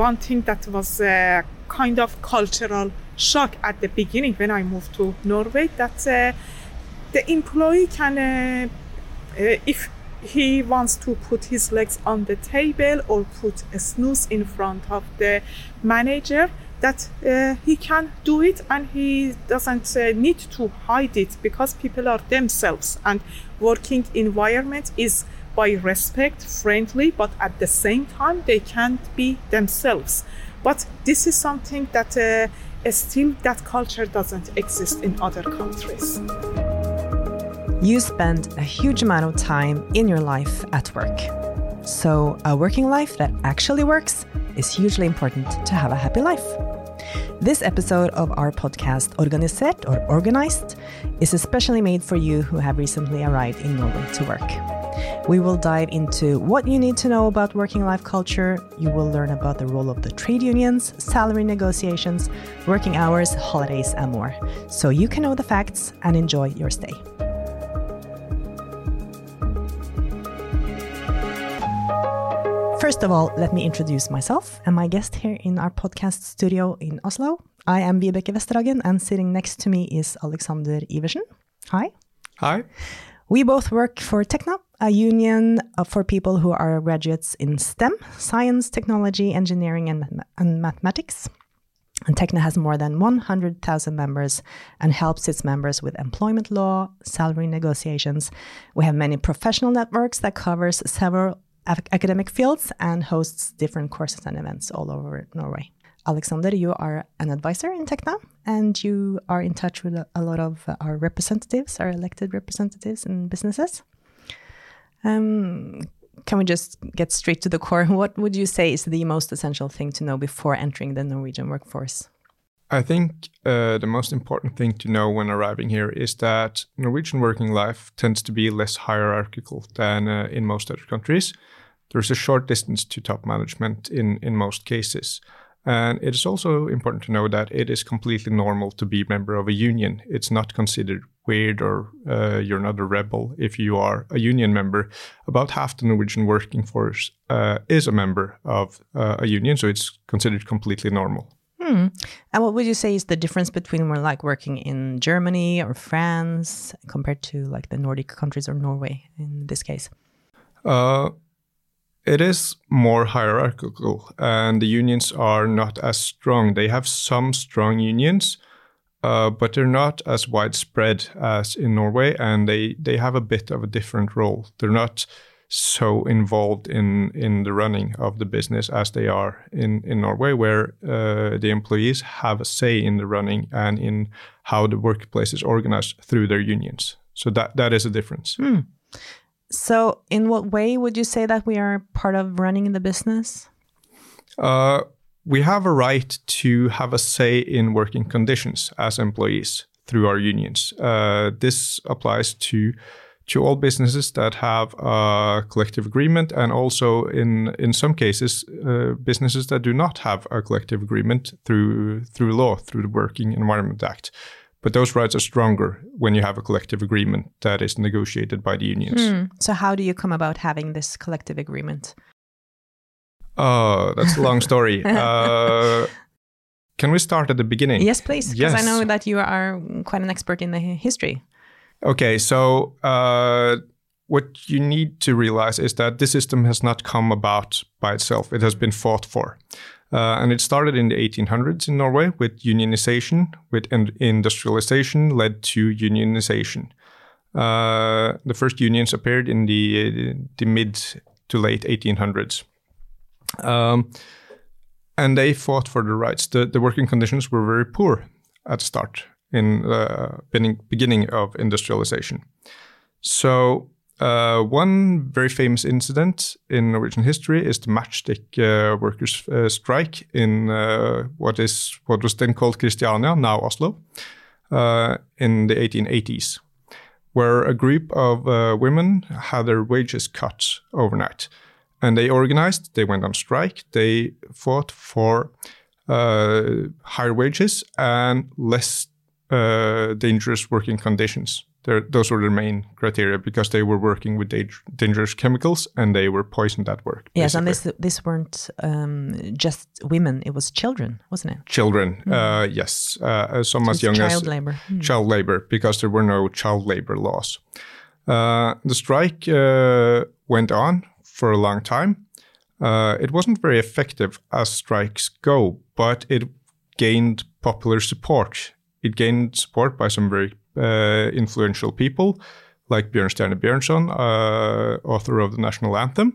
one thing that was a kind of cultural shock at the beginning when I moved to Norway that uh, the employee can, uh, uh, if he wants to put his legs on the table or put a snooze in front of the manager, that uh, he can do it and he doesn't uh, need to hide it because people are themselves and working environment is by respect friendly but at the same time they can't be themselves. But this is something that uh, still that culture doesn't exist in other countries. You spend a huge amount of time in your life at work. So a working life that actually works is hugely important to have a happy life. This episode of our podcast, Organisert or Organized, is especially made for you who have recently arrived in Norway to work. We will dive into what you need to know about working life culture. You will learn about the role of the trade unions, salary negotiations, working hours, holidays, and more. So you can know the facts and enjoy your stay. First of all, let me introduce myself and my guest here in our podcast studio in Oslo. I am Vibeke Vesterhagen, and sitting next to me is Alexander Iversen. Hi. Hi. We both work for Tekna, a union uh, for people who are graduates in STEM, science, technology, engineering, and, and mathematics. And Tekna has more than 100,000 members and helps its members with employment law, salary negotiations. We have many professional networks that covers several academic fields and hosts different courses and events all over Norway. Alexander, you are an advisor in Tekna and you are in touch with a, lot of our representatives, our elected representatives in businesses. Um, can we just get straight to the core? What would you say is the most essential thing to know before entering the Norwegian workforce? I think uh, the most important thing to know when arriving here is that Norwegian working life tends to be less hierarchical than uh, in most other countries. There's a short distance to top management in, in most cases. And it is also important to know that it is completely normal to be a member of a union. It's not considered weird or uh, you're not a rebel if you are a union member. About half the Norwegian working force uh, is a member of uh, a union, so it's considered completely normal. Hmm. And what would you say is the difference between more like working in Germany or France compared to like the Nordic countries or Norway in this case? It is more hierarchical, and the unions are not as strong. They have some strong unions, uh, but they're not as widespread as in Norway, and they, they have a bit of a different role. They're not so involved in in the running of the business as they are in in Norway, where uh, the employees have a say in the running and in how the workplace is organized through their unions. So that that is a difference. Hmm. So, in what way would you say that we are part of running the business? Uh, we have a right to have a say in working conditions as employees through our unions. Uh, this applies to to all businesses that have a collective agreement, and also in in some cases, uh, businesses that do not have a collective agreement through through law, through the Working Environment Act. But those rights are stronger when you have a collective agreement that is negotiated by the unions. Hmm. So, how do you come about having this collective agreement? Oh, that's a long story. uh, can we start at the beginning? Yes, please. Because yes. I know that you are quite an expert in the history. Okay, so uh, what you need to realize is that this system has not come about by itself, it has been fought for. Uh, and it started in the 1800s in Norway with unionization, with industrialization led to unionization. Uh, the first unions appeared in the, the mid to late 1800s. Um, and they fought for the rights. The, the working conditions were very poor at the start in the uh, beginning, beginning of industrialization. So uh, one very famous incident in Norwegian history is the matchstick uh, workers' uh, strike in uh, what is what was then called Christiania, now Oslo, uh, in the 1880s, where a group of uh, women had their wages cut overnight, and they organized. They went on strike. They fought for higher wages and less dangerous working conditions They're, those were their main criteria because they were working with dangerous chemicals and they were poisoned at work. Yes, and this this weren't um, just women; it was children, wasn't it? Children, mm. uh, yes, uh, some so as young child as labor. Mm. child labor because there were no child labor laws. Uh, the strike uh, went on for a long time. Uh, it wasn't very effective as strikes go, but it gained popular support. It gained support by some very influential people like Bjørnstjerne Bjørnson, uh, author of the national anthem.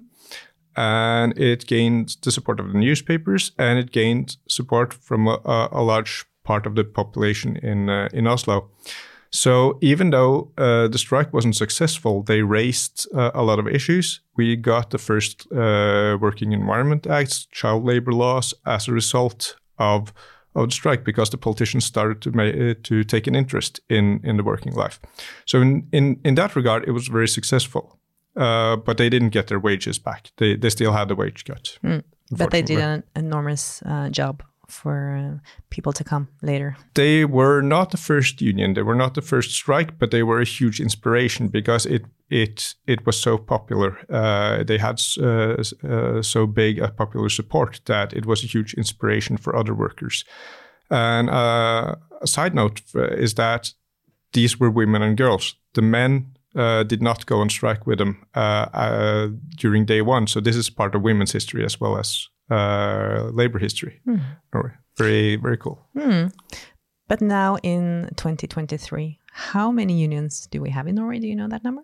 And it gained the support of the newspapers and it gained support from a, a large part of the population in, uh, in Oslo. So even though uh, the strike wasn't successful, they raised uh, a lot of issues. We got the first uh, Working Environment Acts, child labor laws as a result of of the strike because the politicians started to uh, to take an interest in in the working life. So in in, in that regard, it was very successful. Uh, but they didn't get their wages back. They they still had the wage cut. Mm. But they did an enormous uh, job for uh, people to come later. They were not the first union. They were not the first strike, but they were a huge inspiration because it it it was so popular. Uh, they had uh, uh, so big a popular support that it was a huge inspiration for other workers. And uh, a side note uh, is that these were women and girls. The men uh, did not go on strike with them during day one. So this is part of women's history as well as labor history. Mm. Very very cool. Mm. But now in 2023, how many unions do we have in Norway? Do you know that number?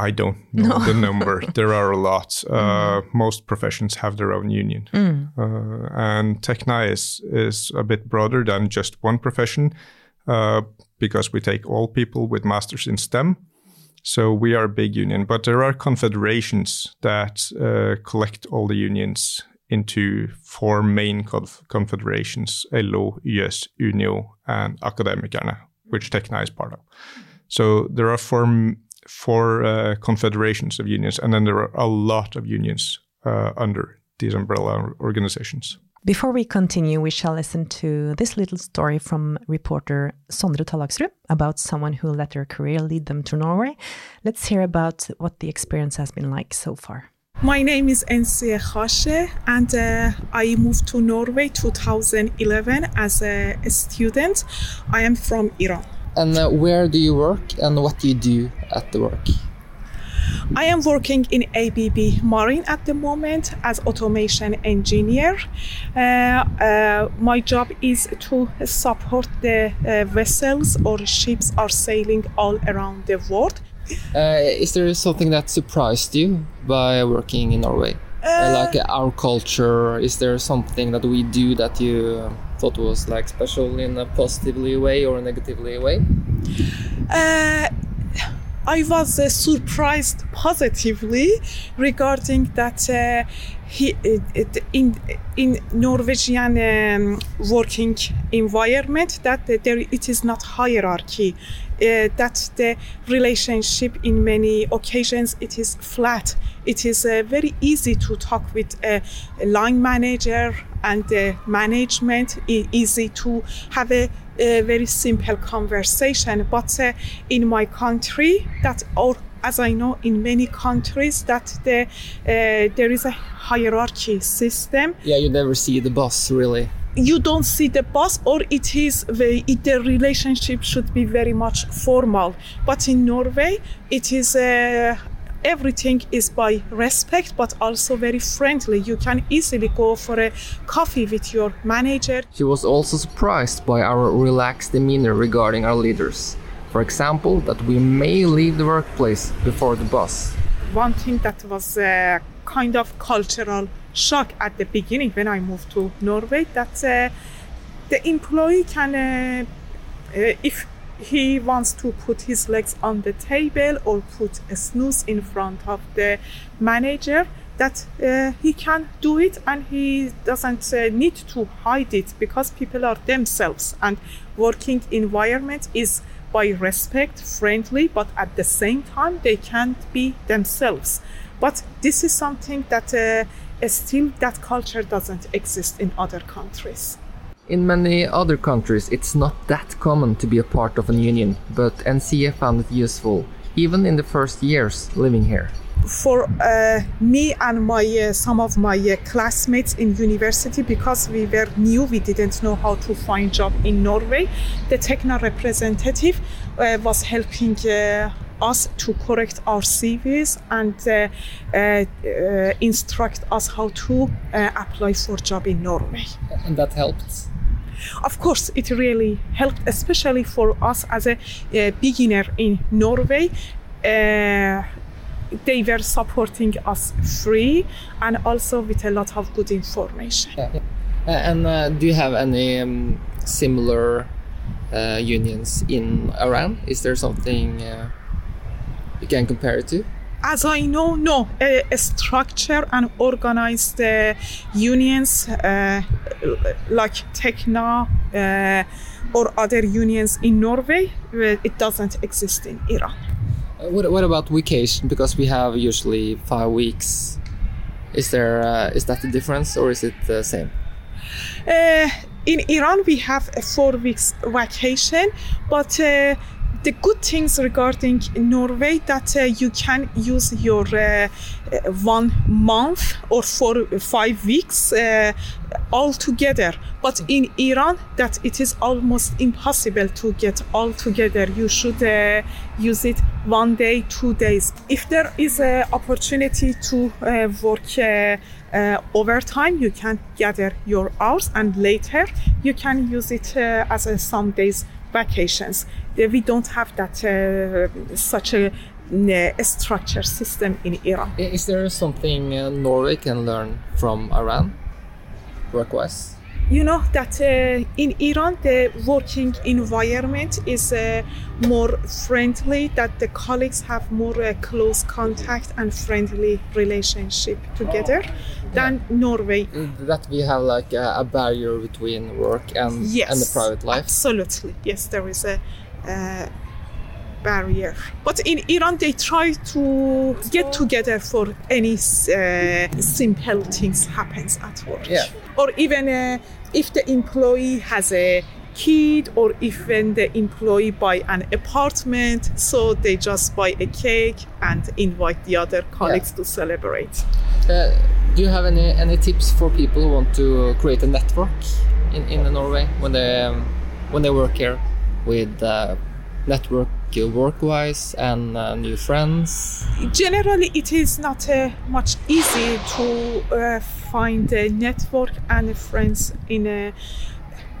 I don't know no. the number. there are a lot. Uh, mm. Most professions have their own union, mm. uh, and Tekna is is a bit broader than just one profession uh, because we take all people with masters in STEM. So we are a big union, but there are confederations that uh, collect all the unions into four main conf- confederations: LO, YS, Unio, and Akademikerne, which Tekna is part of. So there are four four uh, confederations of unions, and then there are a lot of unions uh, under these umbrella organizations. Before we continue, we shall listen to this little story from reporter Sondre Tallaksrud about someone who let their career lead them to Norway. Let's hear about what the experience has been like so far. My name is Ensieh Khasheh, and uh, I moved to Norway 2011 as a, a student. I am from Iran. And uh, where do you work and what do you do at the work? I am working in ABB Marine at the moment as automation engineer. Uh, uh, my job is to support the uh, vessels or ships are sailing all around the world. Uh, is there something that surprised you by working in Norway? Uh, like our culture, is there something that we do that you thought was like special in a positively way or a negatively way? Uh, I was uh, surprised positively regarding that uh, he, in in Norwegian um, working environment that there it is not hierarchy. Uh, that the relationship in many occasions it is flat. It is uh, very easy to talk with a line manager and the management easy to have a, a very simple conversation but uh, in my country that or as I know in many countries that the, uh, there is a hierarchy system. Yeah, you never see the boss really. You don't see the boss, or it is the, it, the relationship should be very much formal. But in Norway, it is uh, everything is by respect but also very friendly. You can easily go for a coffee with your manager. She was also surprised by our relaxed demeanor regarding our leaders. For example that we may leave the workplace before the boss one thing that was a kind of cultural shock at the beginning when i moved to norway that uh, the employee can uh, uh, if he wants to put his legs on the table or put a snooze in front of the manager that uh, he can do it and he doesn't uh, need to hide it because people are themselves and working environment is by respect friendly but at the same time they can't be themselves but this is something that uh, still that culture doesn't exist in other countries In many other countries, it's not that common to be a part of a union, but Ensieh found it useful, even in the first years living here. for uh, me and my uh, some of my uh, classmates in university because we were new we didn't know how to find job in norway the Tekna representative uh, was helping uh, us to correct our cvs and uh, uh, uh, instruct us how to uh, apply for job in norway And that helped. of course it really helped especially for us as a, uh beginner in norway uh, they were supporting us free and also with a lot of good information Yeah. And uh, do you have any um, similar uh, unions in Iran? Is there something uh, you can compare it to? as i know no a, a structure and organized uh, unions uh, like Tekna uh, or other unions in norway uh, it doesn't exist in iran Uh, what, what about vacation? Because we have usually five weeks. Is there uh, is that the difference or is it the same? Uh, in Iran, we have a four weeks vacation, but uh, the good things regarding Norway that uh, you can use your uh, uh, one month or for five weeks uh, all together. But in Iran, that it is almost impossible to get all together. You should uh, use it one day, two days. If there is an opportunity to uh, work. Uh, uh, overtime you can gather your hours and later you can use it uh, as a some days vacations. Uh, we don't have that uh, such a, uh, structure system in iran. Is there something uh, Norway can learn from Iran, work-wise? You know that uh, in iran the working environment is uh, more friendly that the colleagues have more uh, close contact and friendly relationship together than norway That we have like a, a barrier between work and yes and the private life. absolutely yes there is a barrier but in iran they try to get together for any uh, simple things happens at work Yeah. or even uh, if the employee has a kid or even the employee buy an apartment so they just buy a cake and invite the other colleagues to celebrate. Uh, do you have any any tips for people who want to create a network in in Norway when they um, when they work here with uh, network uh, work-wise and uh, new friends? generally it is not uh, much easy to uh, find a network and friends in uh,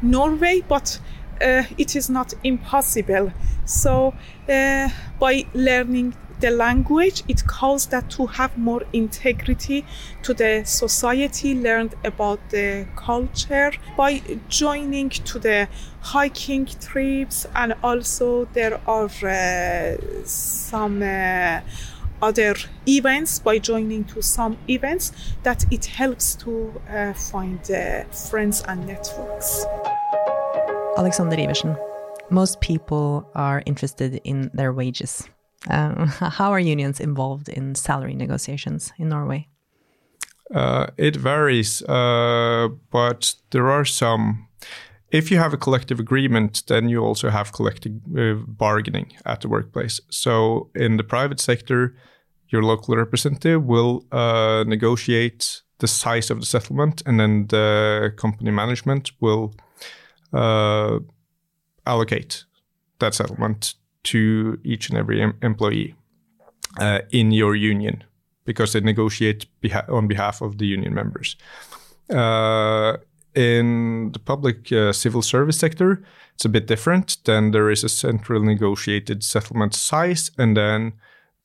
Norway, but uh, it is not impossible. So uh, by learning the language, it causes that to have more integrity to the society, learned about the culture by joining to the hiking trips, and also there are uh, some. Uh, other events by joining to some events that it helps to uh, find uh, friends and networks Alexander Iversen, most people are interested in their wages. Um, how are unions involved in salary negotiations in Norway? Uh, it varies, uh, but there are some. If you have a collective agreement, then you also have collective uh, bargaining at the workplace. So in the private sector, your local representative will uh, negotiate the size of the settlement, and then the company management will uh, allocate that settlement to each and every em- employee uh, in your union because they negotiate beha- on behalf of the union members. Uh, in the public uh, civil service sector, it's a bit different. Then there is a central negotiated settlement size, and then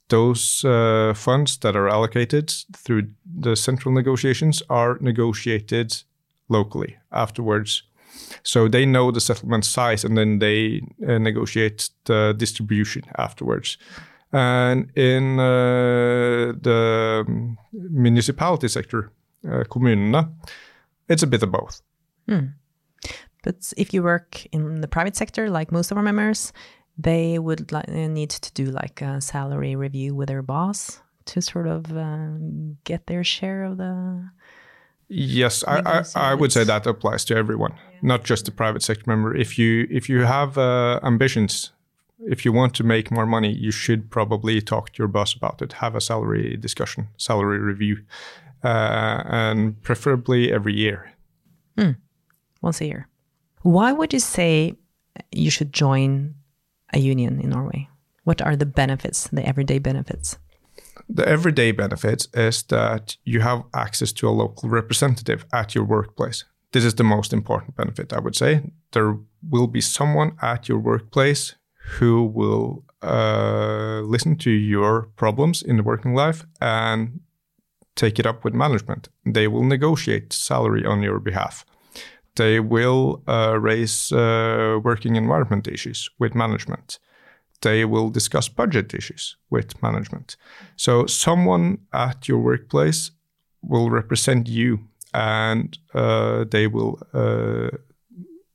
those uh, funds that are allocated through the central negotiations are negotiated locally afterwards. So they know the settlement size, and then they uh, negotiate the distribution afterwards. And in uh, the um, municipality sector, uh, kommunene, it's a bit of both. But if you work in the private sector, like most of our members, they would need to do like a salary review with their boss to sort of um, get their share of the Yes, I, I, I would say that applies to everyone, not just the private sector member. If you if you have uh, ambitions, if you want to make more money, you should probably talk to your boss about it. Have a salary discussion, salary review, uh, and preferably every year. once a year. Why would you say you should join a union in Norway? What are the benefits, the everyday benefits? The everyday benefit is that you have access to a local representative at your workplace. This is the most important benefit, I would say. There will be someone at your workplace who will uh, listen to your problems in the working life and take it up with management. They will negotiate salary on your behalf. They will uh, raise uh, working environment issues with management. They will discuss budget issues with management. So, someone at your workplace will represent you and uh, they will uh,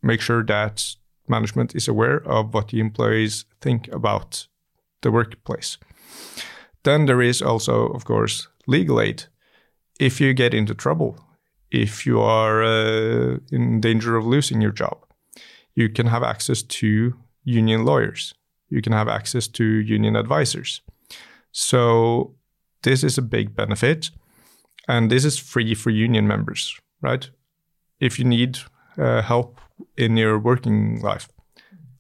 make sure that management is aware of what the employees think about the workplace. Then there is also, of course, legal aid. If you get into trouble, if you are uh, in danger of losing your job, you can have access to union lawyers. You can have access to union advisors. So this is a big benefit, and this is free for union members, right? If you need uh, help in your working life,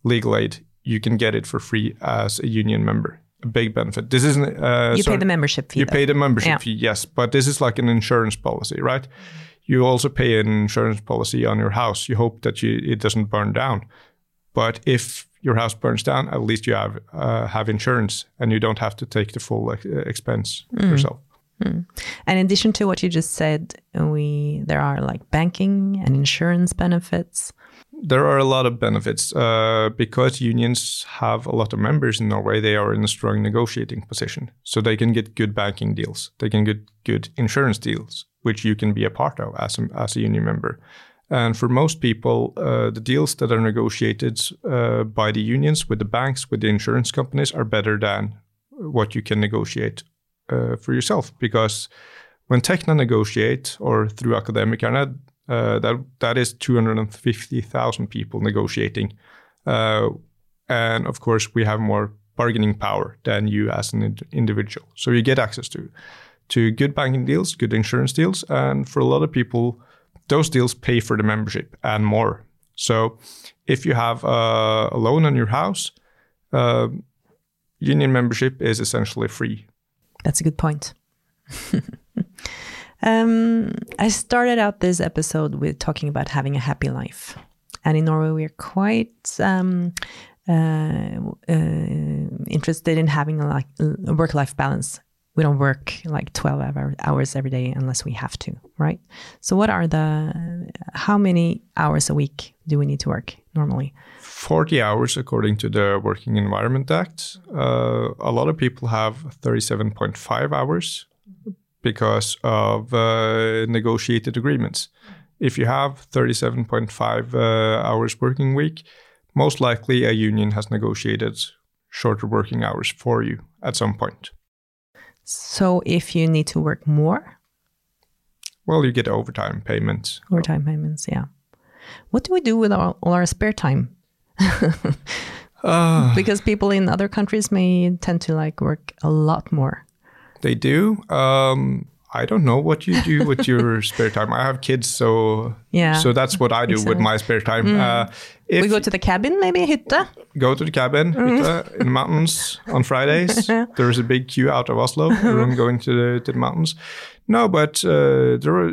legal aid, you can get it for free as a union member. A big benefit. This isn't. Uh, You sorry- pay the membership fee. you though. pay the membership Yeah. fee, yes, but this is like an insurance policy, right? You also pay an insurance policy on your house. You hope that you, it doesn't burn down. But if your house burns down, at least you have uh, have insurance, and you don't have to take the full ex- expense Mm. yourself. And in addition to what you just said, we there are like banking and insurance benefits. There are a lot of benefits uh, because unions have a lot of members in Norway. They are in a strong negotiating position, so they can get good banking deals. They can get good insurance deals, which you can be a part of as a, as a union member. And for most people, uh, the deals that are negotiated uh, by the unions with the banks, with the insurance companies, are better than what you can negotiate uh, for yourself. Because when Tekna negotiate or through Academic uh, that that is 250,000 people negotiating, uh, and of course we have more bargaining power than you as an ind- individual. So you get access to to good banking deals, good insurance deals, and for a lot of people, those deals pay for the membership and more. So if you have a loan on your house, uh, union membership is essentially free. That's a good point. um, I started out this episode with talking about having a happy life. And in Norway, we're quite um, uh, uh, interested in having a, a work life balance. We don't work like 12 hour, hours every day unless we have to, right? So, what are the, how many hours a week do we need to work normally? 40 hours according to the Working Environment Act. Uh, a lot of people have 37.5 hours because of uh, negotiated agreements. If you have 37.5 uh, hours working week, most likely a union has negotiated shorter working hours for you at some point. So, if you need to work more, Well, you get overtime payments. overtime payments, yeah. What do we do with all, all our spare time? Uh, because people in other countries may tend to like work a lot more. They do. Um, I don't know what you do with your spare time. I have kids, so Yeah. So that's what I do with my spare time. Uh, if we go to the cabin, maybe hytte. go to the cabin hytte in the mountains on Fridays. there is a big queue out of Oslo. Everyone going to the to the mountains. No, but uh, there are,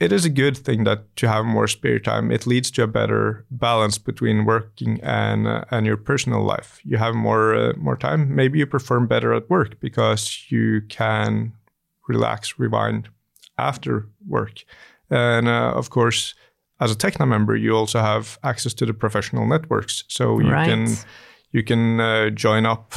it is a good thing that to have more spare time. It leads to a better balance between working and uh, and your personal life. You have more uh, more time. Maybe you perform better at work because you can relax, rewind after work, and uh, of course. As a Tekna member, you also have access to the professional networks, so you Right. can you can uh, join up,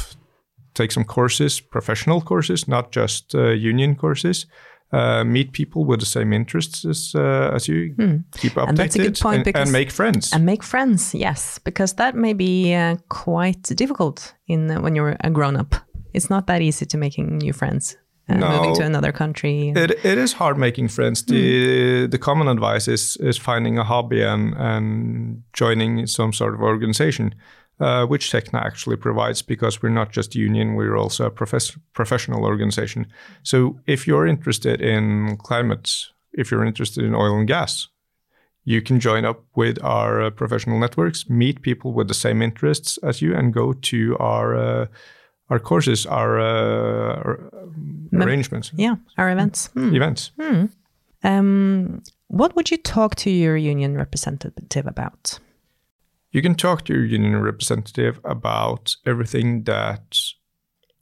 take some courses, professional courses, not just uh, union courses. Uh, meet people with the same interests as, uh, as you. Keep updated Hmm. And that's a good point and, and make friends. And make friends, yes, because that may be uh, quite difficult in uh, when you're a grown up. It's not that easy to making new friends uh, No. moving to another country? It, it is hard making friends. The the common advice is is finding a hobby and and joining some sort of organization, uh, which Tekna actually provides because we're not just union, we're also a profess- professional organization. So if you're interested in climate, if you're interested in oil and gas, you can join up with our uh, professional networks, meet people with the same interests as you, and go to our uh, our courses, our, uh, our arrangements, yeah, our events. Hmm. events. Um, what would you talk to your union representative about? You can talk to your union representative about everything that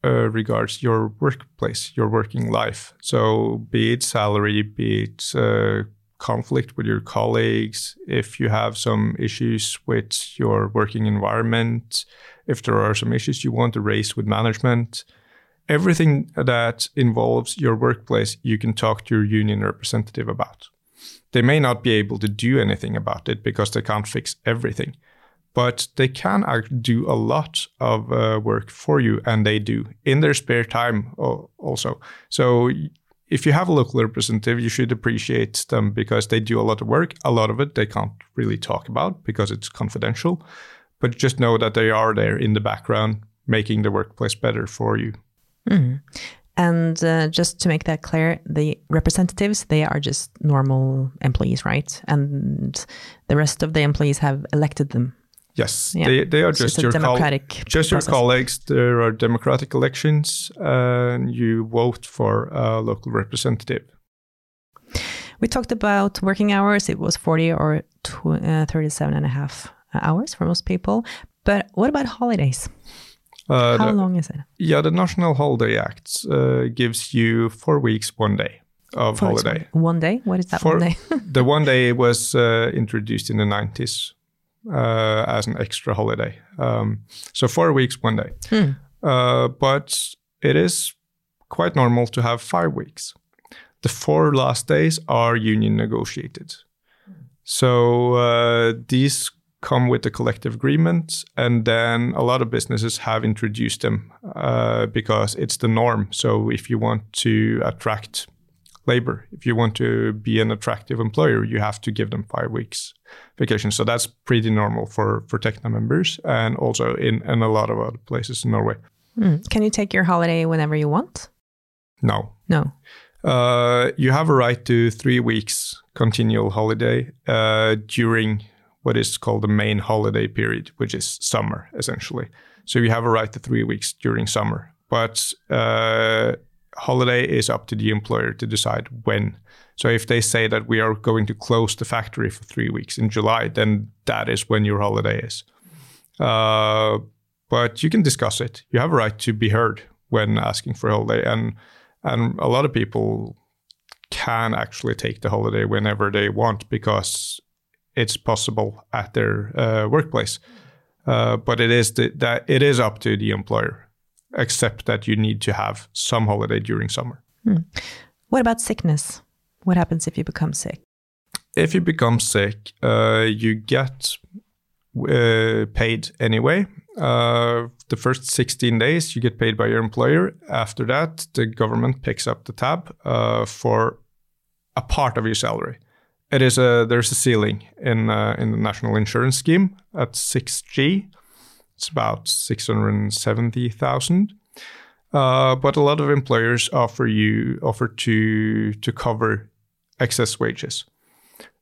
uh, regards your workplace, your working life. So, be it salary, be it uh, conflict with your colleagues, if you have some issues with your working environment, if there are some issues you want to raise with management, everything that involves your workplace, you can talk to your union representative about. They may not be able to do anything about it because they can't fix everything, but they can do a lot of uh, work for you, and they do in their spare time also. So if you have a local representative, you should appreciate them because they do a lot of work. A lot of it they can't really talk about because it's confidential, but just know that they are there in the background making the workplace better for you. And uh, just to make that clear, the representatives, they are just normal employees, right? And the rest of the employees have elected them. Yes, Yeah. they, they are So just your democratic just your colleagues. There are democratic elections, and you vote for a local representative. We talked about working hours. It was 40 or tw- uh, 37 and a half hours for most people. But what about holidays? Uh, How the, long is it? Yeah, the National Holiday Act uh, gives you four weeks, one day of For holiday. example, One day? What is that For- one day? the one day was uh, introduced in the 90s uh, as an extra holiday. Um, so four weeks, one day. Hmm. Uh, but it is quite normal to have five weeks. The four last days are union negotiated. So uh, these come with the collective agreement, and then a lot of businesses have introduced them uh, because it's the norm. So if you want to attract labor. If you want to be an attractive employer, you have to give them five weeks vacation. So that's pretty normal for for Tekna members and also in, in a lot of other places in Norway. Hmm. Can you take your holiday whenever you want? No. No. Uh, you have a right to three weeks continual holiday uh, during what is called the main holiday period, which is summer essentially. So you have a right to three weeks during summer, but uh, holiday is up to the employer to decide when. So if they say that we are going to close the factory for three weeks in July, then that is when your holiday is. Uh, but you can discuss it. You have a right to be heard when asking for a holiday, and and a lot of people can actually take the holiday whenever they want because it's possible at their uh, workplace. Uh, but it is the, that it is up to the employer, except that you need to have some holiday during summer. What about sickness? What happens if you become sick? If you become sick, uh, you get uh, paid anyway. Uh, the first 16 days you get paid by your employer. After that, the government picks up the tab uh, for a part of your salary. It is a there's a ceiling in uh, in the national insurance scheme at 6G. It's about 670,000. Uh, but a lot of employers offer you offer to to cover excess wages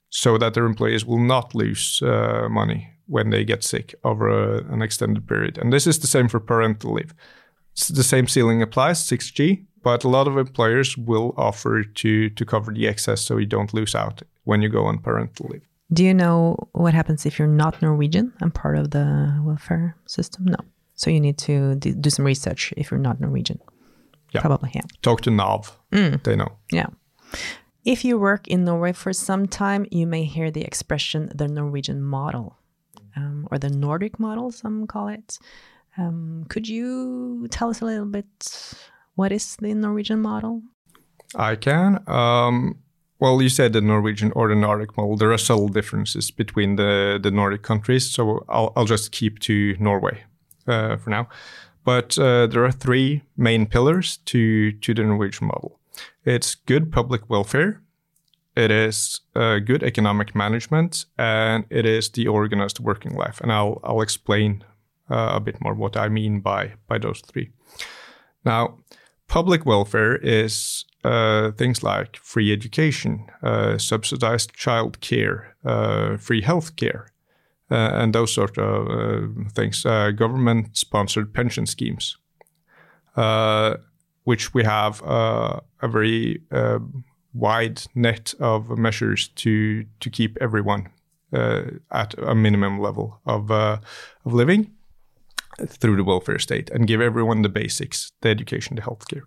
so that their employees will not lose uh, money when they get sick over a, an extended period. And this is the same for parental leave. It's the same ceiling applies, 6G, but a lot of employers will offer to to cover the excess so you don't lose out when you go on parental leave. Do you know what happens if you're not Norwegian and part of the welfare system? No. So you need to do some research if you're not Norwegian. Yeah. Probably, yeah. Talk to NAV. They know. Yeah. If you work in Norway for some time, you may hear the expression the Norwegian model um, or the Nordic model, some call it. Um, could you tell us a little bit what is the Norwegian model? I can. Um, well, you said the Norwegian or the Nordic model. There are subtle differences between the, the Nordic countries, so I'll, I'll just keep to Norway uh, for now. But uh, there are three main pillars to, to the Norwegian model it's good public welfare, it is uh, good economic management, and it is the organized working life. And I'll, I'll explain uh, a bit more what I mean by, by those three. Now, public welfare is uh, things like free education, uh, subsidized child care, uh, free health care, uh, and those sort of uh, things. Uh, government sponsored pension schemes, which we have a very wide net of measures to to keep everyone at a minimum level of of living through the welfare state and give everyone the basics, the education, the healthcare.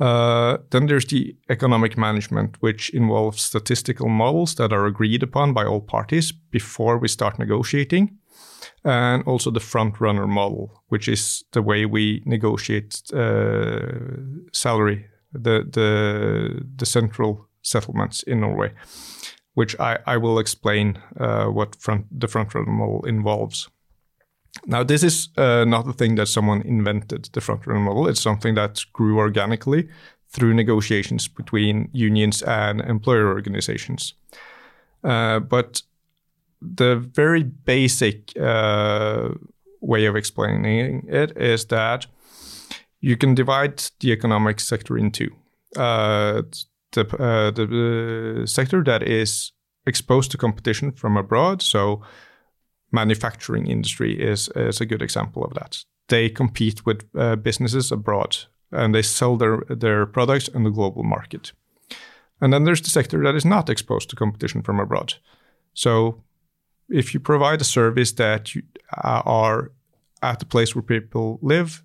Uh, then there's the economic management, which involves statistical models that are agreed upon by all parties before we start negotiating, and also the front runner model, which is the way we negotiate uh, salary, the the the central settlements in Norway, which I, I will explain uh, what front the front runner model involves. Now, this is uh, not a thing that someone invented, the front runner model. It's something that grew organically through negotiations between unions and employer organizations. Uh, but the very basic uh, way of explaining it is that you can divide the economic sector into uh, the, uh, the sector that is exposed to competition from abroad. So manufacturing industry is, is a good example of that. They compete with uh, businesses abroad and they sell their, their products in the global market. And then there's the sector that is not exposed to competition from abroad. So if you provide a service that you uh, are at the place where people live,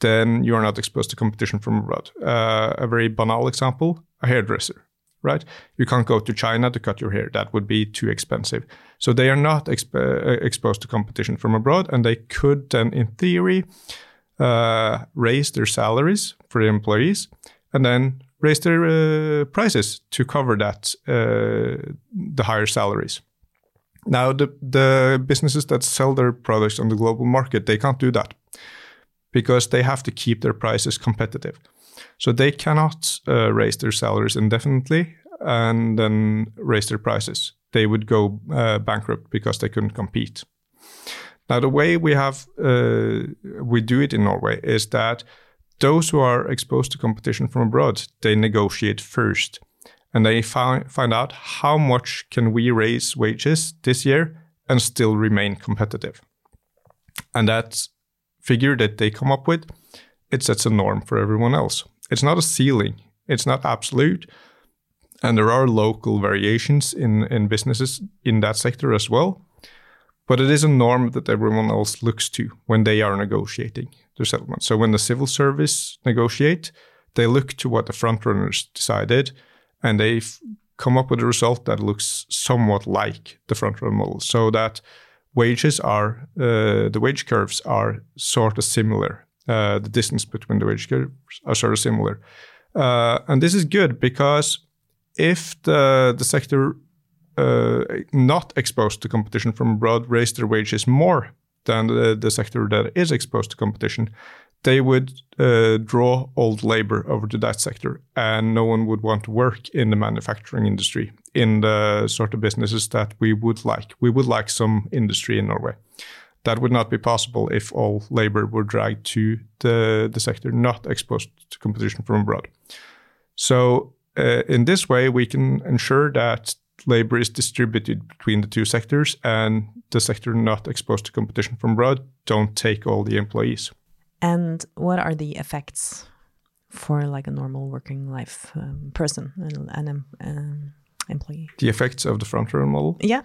then you are not exposed to competition from abroad. Uh, a very banal example a hairdresser right? You can't go to China to cut your hair. That would be too expensive. So they are not exp- uh, exposed to competition from abroad, and they could then, in theory, uh, raise their salaries for the employees and then raise their uh, prices to cover that uh, the higher salaries. Now, the, the businesses that sell their products on the global market, they can't do that because they have to keep their prices competitive. So they cannot uh, raise their salaries indefinitely and then raise their prices. They would go uh, bankrupt because they couldn't compete. Now, the way we have uh, we do it in Norway is that those who are exposed to competition from abroad they negotiate first, and they find find out how much can we raise wages this year and still remain competitive. And that figure that they come up with, it sets a norm for everyone else. It's not a ceiling. It's not absolute. And there are local variations in, in businesses in that sector as well. But it is a norm that everyone else looks to when they are negotiating their settlement. So when the civil service negotiate, they look to what the frontrunners decided and they come up with a result that looks somewhat like the frontrunner model. So that wages are, uh, the wage curves are sort of similar uh, the distance between the wage curves are sort of similar. Uh, and this is good because if the, the sector uh, not exposed to competition from abroad raise their wages more than the, the sector that is exposed to competition, they would uh, draw old labor over to that sector, and no one would want to work in the manufacturing industry in the sort of businesses that we would like. We would like some industry in Norway. That would not be possible if all labor were dragged to the, the sector not exposed to competition from abroad. So, uh, in this way, we can ensure that labor is distributed between the two sectors and the sector not exposed to competition from abroad don't take all the employees. And what are the effects for like a normal working life um, person, and an, um, employee? The effects of the front model? Yeah.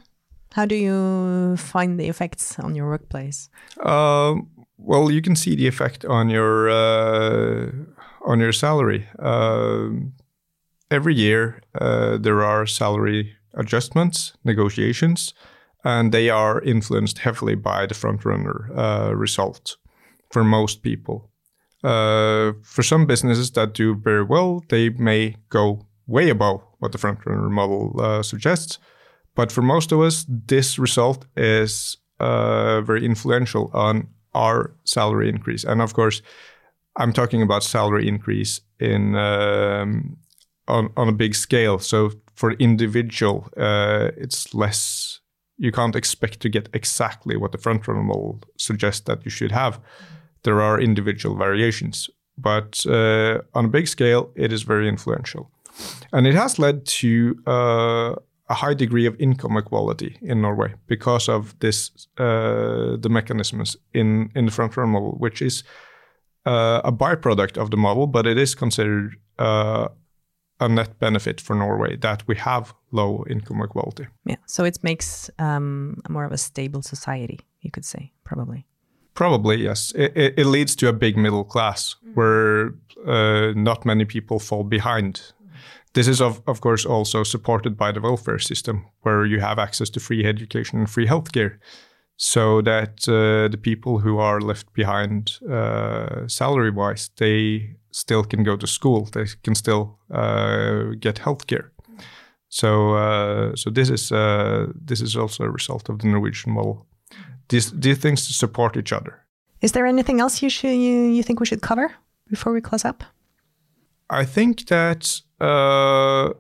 How do you find the effects on your workplace? Uh, well, you can see the effect on your uh, on your salary. Uh, every year, uh, there are salary adjustments, negotiations, and they are influenced heavily by the front runner uh, result for most people. Uh, for some businesses that do very well, they may go way above what the front runner model suggests but for most of us, this result is uh, very influential on our salary increase. And of course, I'm talking about salary increase in um, on on a big scale. So for individual, uh, it's less. You can't expect to get exactly what the front runner model suggests that you should have. There are individual variations, but uh, on a big scale, it is very influential, and it has led to uh, a high degree of income equality in Norway because of this uh, the mechanisms in in the front runner model, which is uh, a byproduct of the model, but it is considered uh, a net benefit for Norway that we have low income equality. Yeah, so it makes um, more of a stable society, you could say, probably. Probably yes. It, it, it leads to a big middle class where uh, not many people fall behind. This is of of course also supported by the welfare system, where you have access to free education and free healthcare, so that uh, the people who are left behind uh, salary wise, they still can go to school. They can still uh, get healthcare. So, uh, so this is uh, this is also a result of the Norwegian model. These these things support each other. Is there anything else you should you, you think we should cover before we close up? I think that uh,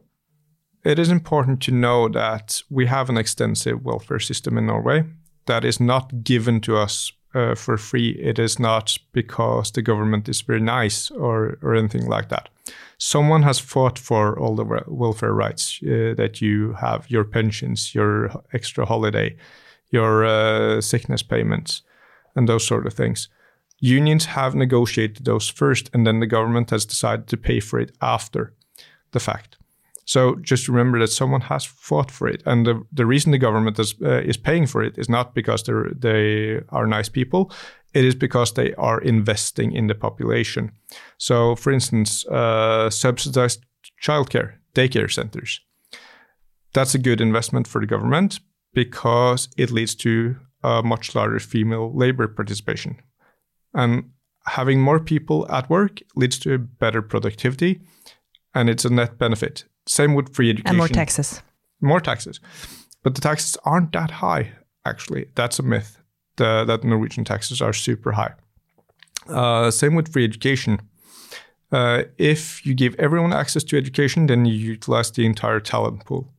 it is important to know that we have an extensive welfare system in Norway that is not given to us uh, for free. It is not because the government is very nice or, or anything like that. Someone has fought for all the welfare rights uh, that you have your pensions, your extra holiday, your uh, sickness payments, and those sort of things. Unions have negotiated those first, and then the government has decided to pay for it after the fact. So just remember that someone has fought for it, and the, the reason the government is uh, is paying for it is not because they they are nice people. It is because they are investing in the population. So, for instance, uh, subsidized childcare, daycare centers. That's a good investment for the government because it leads to a much larger female labor participation, and having more people at work leads to better productivity, and it's a net benefit same with free education. And more taxes. More taxes. But the taxes aren't that high, actually. That's a myth, the, that Norwegian taxes are super high. Uh, same with free education. Uh, if you give everyone access to education, then you utilize the entire talent pool.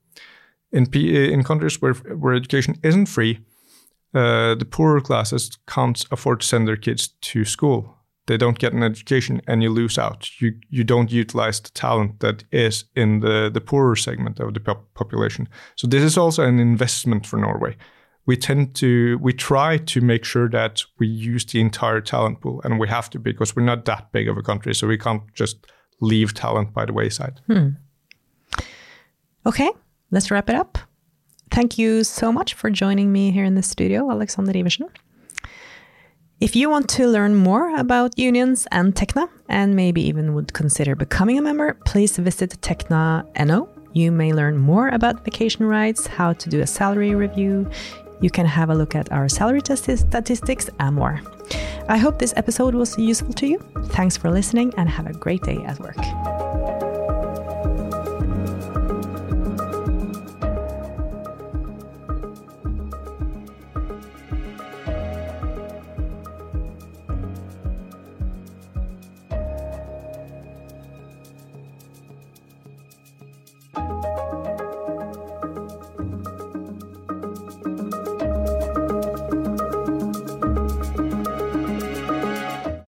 In, P- in countries where, where education isn't free, uh, the poorer classes can't afford to send their kids to school they don't get an education and you lose out. You you don't utilize the talent that is in the, the poorer segment of the population. So this is also an investment for Norway. We tend to we try to make sure that we use the entire talent pool, and we have to because we're not that big of a country, so we can't just leave talent by the wayside. Hmm. Okay, let's wrap it up. Thank you so much for joining me here in the studio, Alexander Iversen. If you want to learn more about unions and Tekna, and maybe even would consider becoming a member, please visit Tekna NO. You may learn more about vacation rights, how to do a salary review. You can have a look at our salary statistics and more. I hope this episode was useful to you. Thanks for listening and have a great day at work.